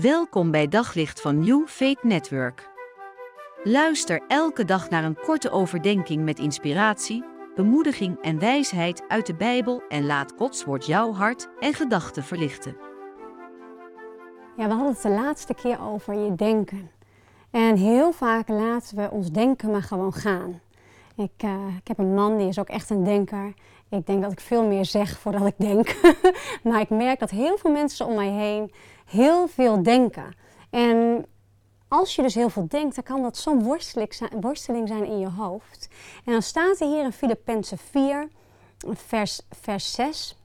Welkom bij Daglicht van New Faith Network. Luister elke dag naar een korte overdenking met inspiratie, bemoediging en wijsheid uit de Bijbel en laat Gods woord jouw hart en gedachten verlichten. Ja, we hadden het de laatste keer over je denken. En heel vaak laten we ons denken maar gewoon gaan. Ik, uh, ik heb een man die is ook echt een denker. Ik denk dat ik veel meer zeg voordat ik denk. maar ik merk dat heel veel mensen om mij heen heel veel denken. En als je dus heel veel denkt, dan kan dat zo'n worsteling zijn in je hoofd. En dan staat er hier in Filippenzen 4, vers, vers 6.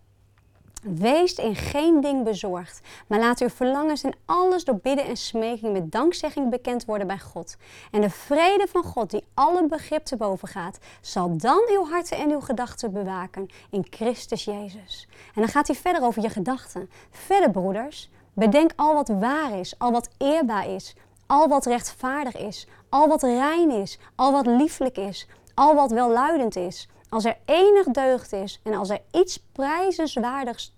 Wees in geen ding bezorgd, maar laat uw verlangens in alles door bidden en smeking met dankzegging bekend worden bij God. En de vrede van God, die alle begrip te boven gaat, zal dan uw harten en uw gedachten bewaken in Christus Jezus. En dan gaat hij verder over je gedachten. Verder, broeders, bedenk al wat waar is, al wat eerbaar is, al wat rechtvaardig is, al wat rein is, al wat lieflijk is, al wat welluidend is als er enig deugd is en als er iets prijzenswaardigs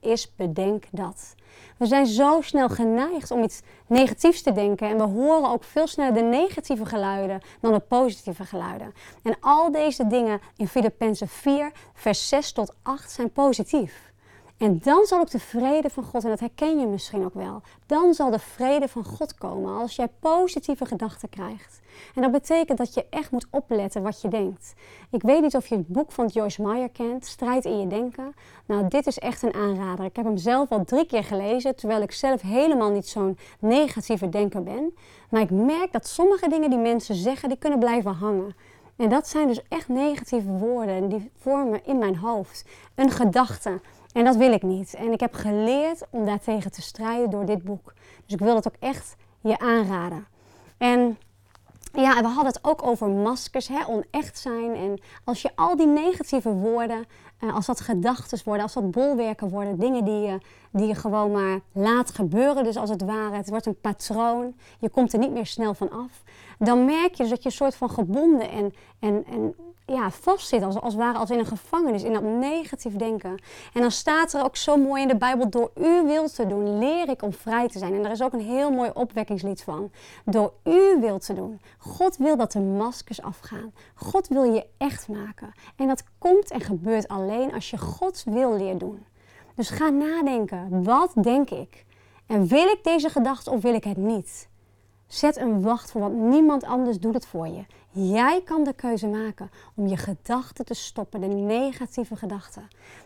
is, bedenk dat. We zijn zo snel geneigd om iets negatiefs te denken en we horen ook veel sneller de negatieve geluiden dan de positieve geluiden. En al deze dingen in Filippenzen 4, vers 6 tot 8 zijn positief. En dan zal ook de vrede van God, en dat herken je misschien ook wel, dan zal de vrede van God komen als jij positieve gedachten krijgt. En dat betekent dat je echt moet opletten wat je denkt. Ik weet niet of je het boek van Joyce Meyer kent, Strijd in je denken. Nou, dit is echt een aanrader. Ik heb hem zelf al drie keer gelezen, terwijl ik zelf helemaal niet zo'n negatieve denker ben. Maar ik merk dat sommige dingen die mensen zeggen, die kunnen blijven hangen. En dat zijn dus echt negatieve woorden die vormen in mijn hoofd een gedachte. En dat wil ik niet. En ik heb geleerd om daartegen te strijden door dit boek. Dus ik wil het ook echt je aanraden. En ja, we hadden het ook over maskers, hè, onecht zijn. En als je al die negatieve woorden, eh, als dat gedachten worden, als dat bolwerken worden, dingen die je, die je gewoon maar laat gebeuren, dus als het ware, het wordt een patroon, je komt er niet meer snel van af, dan merk je dus dat je een soort van gebonden en, en, en ja, vastzit, als, als ware als in een gevangenis, in dat negatief denken. En dan staat er ook zo mooi in de Bijbel, door uw wil te doen, leer ik om vrij te zijn. En daar is ook een heel mooi opwekkingslied van. Door uw wil te doen. God wil dat de maskers afgaan. God wil je echt maken. En dat komt en gebeurt alleen als je Gods wil leert doen. Dus ga nadenken, wat denk ik? En wil ik deze gedachte of wil ik het niet? Zet een wacht voor, want niemand anders doet het voor je. Jij kan de keuze maken om je gedachten te stoppen, de negatieve gedachten.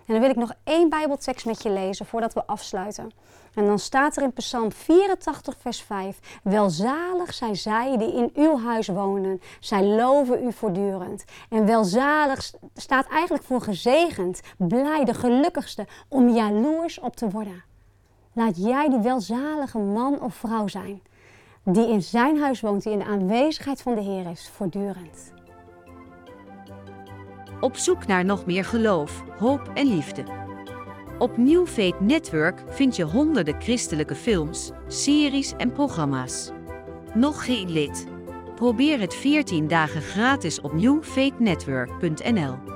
En dan wil ik nog één Bijbeltekst met je lezen voordat we afsluiten. En dan staat er in Psalm 84, vers 5: Welzalig zijn zij die in uw huis wonen. Zij loven u voortdurend. En welzalig staat eigenlijk voor gezegend, blij, de gelukkigste, om jaloers op te worden. Laat jij die welzalige man of vrouw zijn die in zijn huis woont, die in de aanwezigheid van de Heer is, voortdurend. Op zoek naar nog meer geloof, hoop en liefde. Op New Faith Network vind je honderden christelijke films, series en programma's. Nog geen lid? Probeer het 14 dagen gratis op newfaithnetwork.nl.